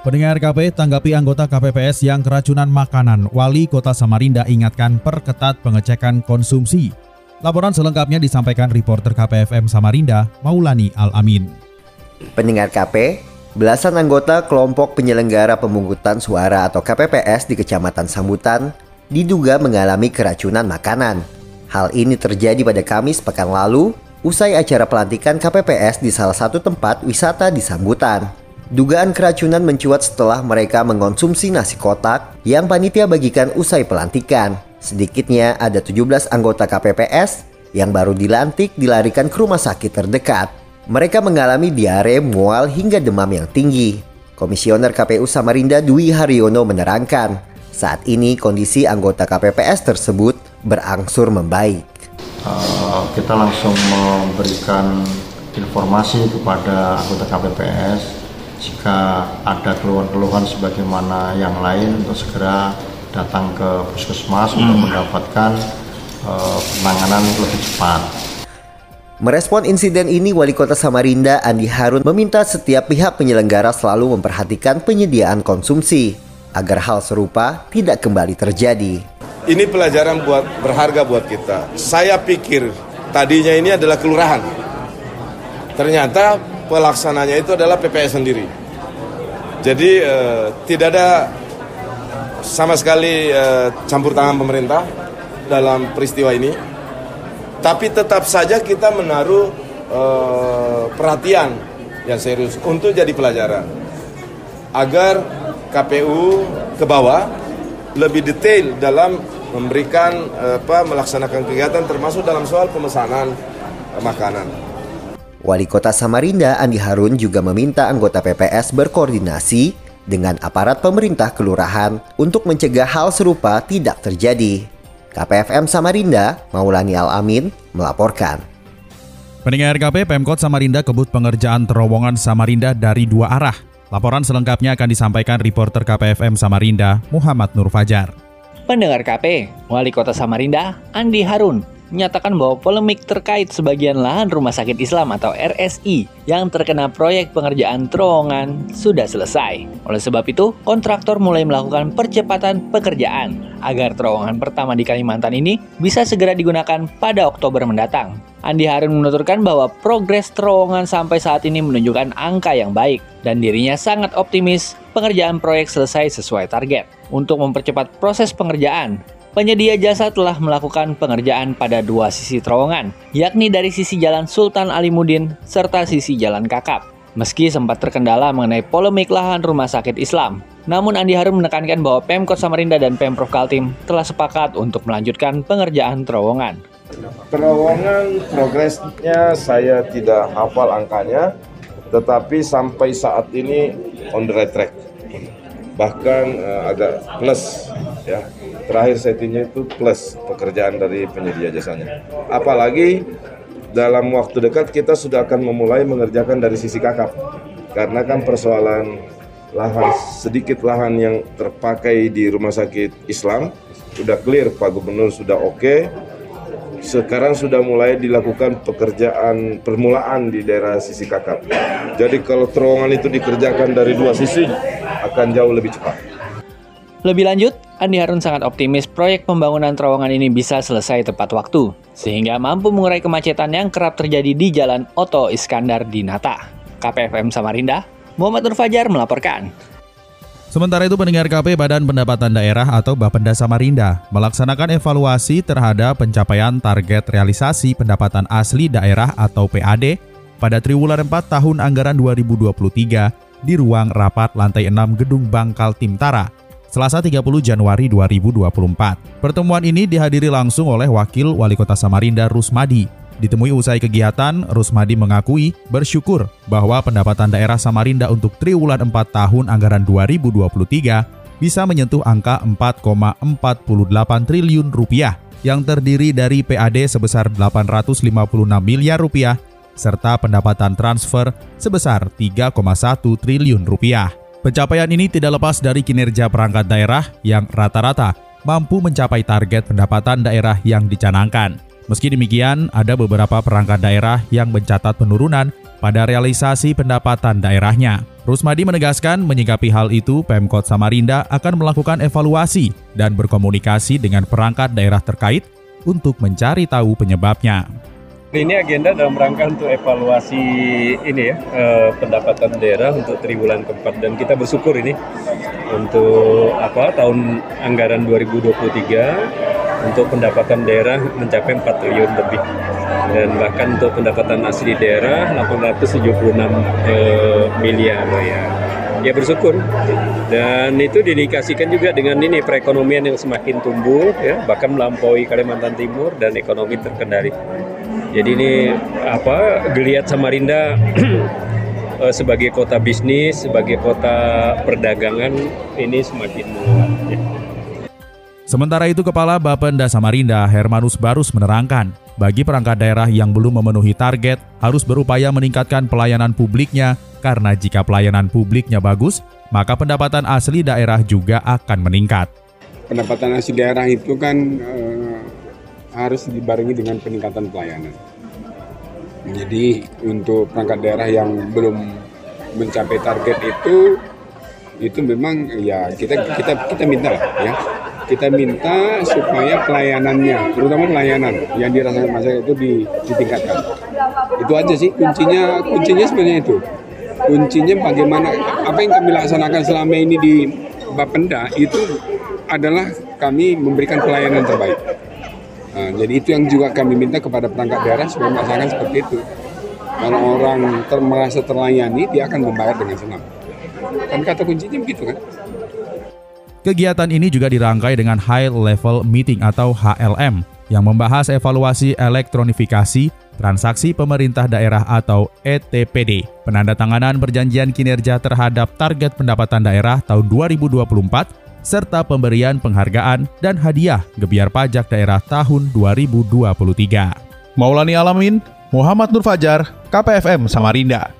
Pendengar KP tanggapi anggota KPPS yang keracunan makanan, Wali Kota Samarinda ingatkan perketat pengecekan konsumsi. Laporan selengkapnya disampaikan reporter KPFM Samarinda, Maulani Al-Amin. Pendengar KP, belasan anggota kelompok penyelenggara pemungutan suara atau KPPS di Kecamatan Sambutan diduga mengalami keracunan makanan. Hal ini terjadi pada Kamis pekan lalu usai acara pelantikan KPPS di salah satu tempat wisata di Sambutan. Dugaan keracunan mencuat setelah mereka mengonsumsi nasi kotak yang panitia bagikan usai pelantikan. Sedikitnya ada 17 anggota KPPS yang baru dilantik dilarikan ke rumah sakit terdekat. Mereka mengalami diare, mual hingga demam yang tinggi. Komisioner KPU Samarinda Dwi Haryono menerangkan, saat ini kondisi anggota KPPS tersebut berangsur membaik. Uh, kita langsung memberikan informasi kepada anggota KPPS jika ada keluhan-keluhan sebagaimana yang lain untuk segera datang ke puskesmas hmm. untuk mendapatkan uh, penanganan lebih cepat. Merespon insiden ini, Wali Kota Samarinda Andi Harun meminta setiap pihak penyelenggara selalu memperhatikan penyediaan konsumsi agar hal serupa tidak kembali terjadi. Ini pelajaran buat berharga buat kita. Saya pikir tadinya ini adalah kelurahan. Ternyata pelaksananya itu adalah PPS sendiri. Jadi eh, tidak ada sama sekali eh, campur tangan pemerintah dalam peristiwa ini. Tapi tetap saja kita menaruh eh, perhatian yang serius untuk jadi pelajaran agar KPU ke bawah lebih detail dalam memberikan eh, apa melaksanakan kegiatan termasuk dalam soal pemesanan eh, makanan. Wali Kota Samarinda Andi Harun juga meminta anggota PPS berkoordinasi dengan aparat pemerintah kelurahan untuk mencegah hal serupa tidak terjadi. KPFM Samarinda, Maulani Al-Amin, melaporkan. Pendengar KP Pemkot Samarinda kebut pengerjaan terowongan Samarinda dari dua arah. Laporan selengkapnya akan disampaikan reporter KPFM Samarinda, Muhammad Nur Fajar. Pendengar KP, Wali Kota Samarinda, Andi Harun, menyatakan bahwa polemik terkait sebagian lahan Rumah Sakit Islam atau RSI yang terkena proyek pengerjaan terowongan sudah selesai. Oleh sebab itu, kontraktor mulai melakukan percepatan pekerjaan agar terowongan pertama di Kalimantan ini bisa segera digunakan pada Oktober mendatang. Andi Harun menuturkan bahwa progres terowongan sampai saat ini menunjukkan angka yang baik dan dirinya sangat optimis pengerjaan proyek selesai sesuai target. Untuk mempercepat proses pengerjaan, penyedia jasa telah melakukan pengerjaan pada dua sisi terowongan, yakni dari sisi Jalan Sultan Alimuddin serta sisi Jalan Kakap. Meski sempat terkendala mengenai polemik lahan rumah sakit Islam, namun Andi Harum menekankan bahwa Pemkot Samarinda dan Pemprov Kaltim telah sepakat untuk melanjutkan pengerjaan terowongan. Terowongan progresnya saya tidak hafal angkanya, tetapi sampai saat ini on the right track. Bahkan uh, agak plus ya terakhir settingnya itu plus pekerjaan dari penyedia jasanya. Apalagi dalam waktu dekat kita sudah akan memulai mengerjakan dari sisi kakap karena kan persoalan lahan sedikit lahan yang terpakai di rumah sakit Islam sudah clear Pak Gubernur sudah oke okay. sekarang sudah mulai dilakukan pekerjaan permulaan di daerah sisi kakap jadi kalau terowongan itu dikerjakan dari dua sisi akan jauh lebih cepat lebih lanjut Andi Harun sangat optimis proyek pembangunan terowongan ini bisa selesai tepat waktu, sehingga mampu mengurai kemacetan yang kerap terjadi di Jalan Oto Iskandar di Nata. KPFM Samarinda, Muhammad Nur Fajar melaporkan. Sementara itu pendengar KP Badan Pendapatan Daerah atau Bapenda Samarinda melaksanakan evaluasi terhadap pencapaian target realisasi pendapatan asli daerah atau PAD pada triwulan 4 tahun anggaran 2023 di ruang rapat lantai 6 Gedung Bangkal Timtara Selasa 30 Januari 2024. Pertemuan ini dihadiri langsung oleh Wakil Wali Kota Samarinda Rusmadi, Ditemui usai kegiatan, Rusmadi mengakui bersyukur bahwa pendapatan daerah Samarinda untuk triwulan 4 tahun anggaran 2023 bisa menyentuh angka 4,48 triliun rupiah yang terdiri dari PAD sebesar 856 miliar rupiah serta pendapatan transfer sebesar 3,1 triliun rupiah. Pencapaian ini tidak lepas dari kinerja perangkat daerah yang rata-rata mampu mencapai target pendapatan daerah yang dicanangkan. Meski demikian, ada beberapa perangkat daerah yang mencatat penurunan pada realisasi pendapatan daerahnya. Rusmadi menegaskan menyikapi hal itu, Pemkot Samarinda akan melakukan evaluasi dan berkomunikasi dengan perangkat daerah terkait untuk mencari tahu penyebabnya. Ini agenda dalam rangka untuk evaluasi ini ya eh, pendapatan daerah untuk triwulan keempat. Dan kita bersyukur ini untuk apa tahun anggaran 2023 untuk pendapatan daerah mencapai 4 triliun lebih. Dan bahkan untuk pendapatan asli daerah 876 eh, miliar. ya ya bersyukur dan itu didikasikan juga dengan ini perekonomian yang semakin tumbuh ya bahkan melampaui Kalimantan Timur dan ekonomi terkendali jadi ini apa geliat Samarinda eh, sebagai kota bisnis sebagai kota perdagangan ini semakin menguat ya. Sementara itu Kepala Bapenda Samarinda Hermanus Barus menerangkan, bagi perangkat daerah yang belum memenuhi target harus berupaya meningkatkan pelayanan publiknya karena jika pelayanan publiknya bagus, maka pendapatan asli daerah juga akan meningkat. Pendapatan asli daerah itu kan eh, harus dibarengi dengan peningkatan pelayanan. Jadi untuk perangkat daerah yang belum mencapai target itu itu memang ya kita kita kita minta lah ya kita minta supaya pelayanannya, terutama pelayanan yang dirasakan masyarakat itu ditingkatkan. Itu aja sih kuncinya, kuncinya sebenarnya itu. Kuncinya bagaimana apa yang kami laksanakan selama ini di Bapenda itu adalah kami memberikan pelayanan terbaik. Nah, jadi itu yang juga kami minta kepada perangkat daerah supaya melaksanakan seperti itu. Kalau orang ter merasa terlayani, dia akan membayar dengan senang. Kan kata kuncinya begitu kan? Kegiatan ini juga dirangkai dengan High Level Meeting atau HLM yang membahas evaluasi elektronifikasi transaksi pemerintah daerah atau ETPD, penandatanganan perjanjian kinerja terhadap target pendapatan daerah tahun 2024, serta pemberian penghargaan dan hadiah gebiar pajak daerah tahun 2023. Maulani Alamin, Muhammad Nur Fajar, KPFM Samarinda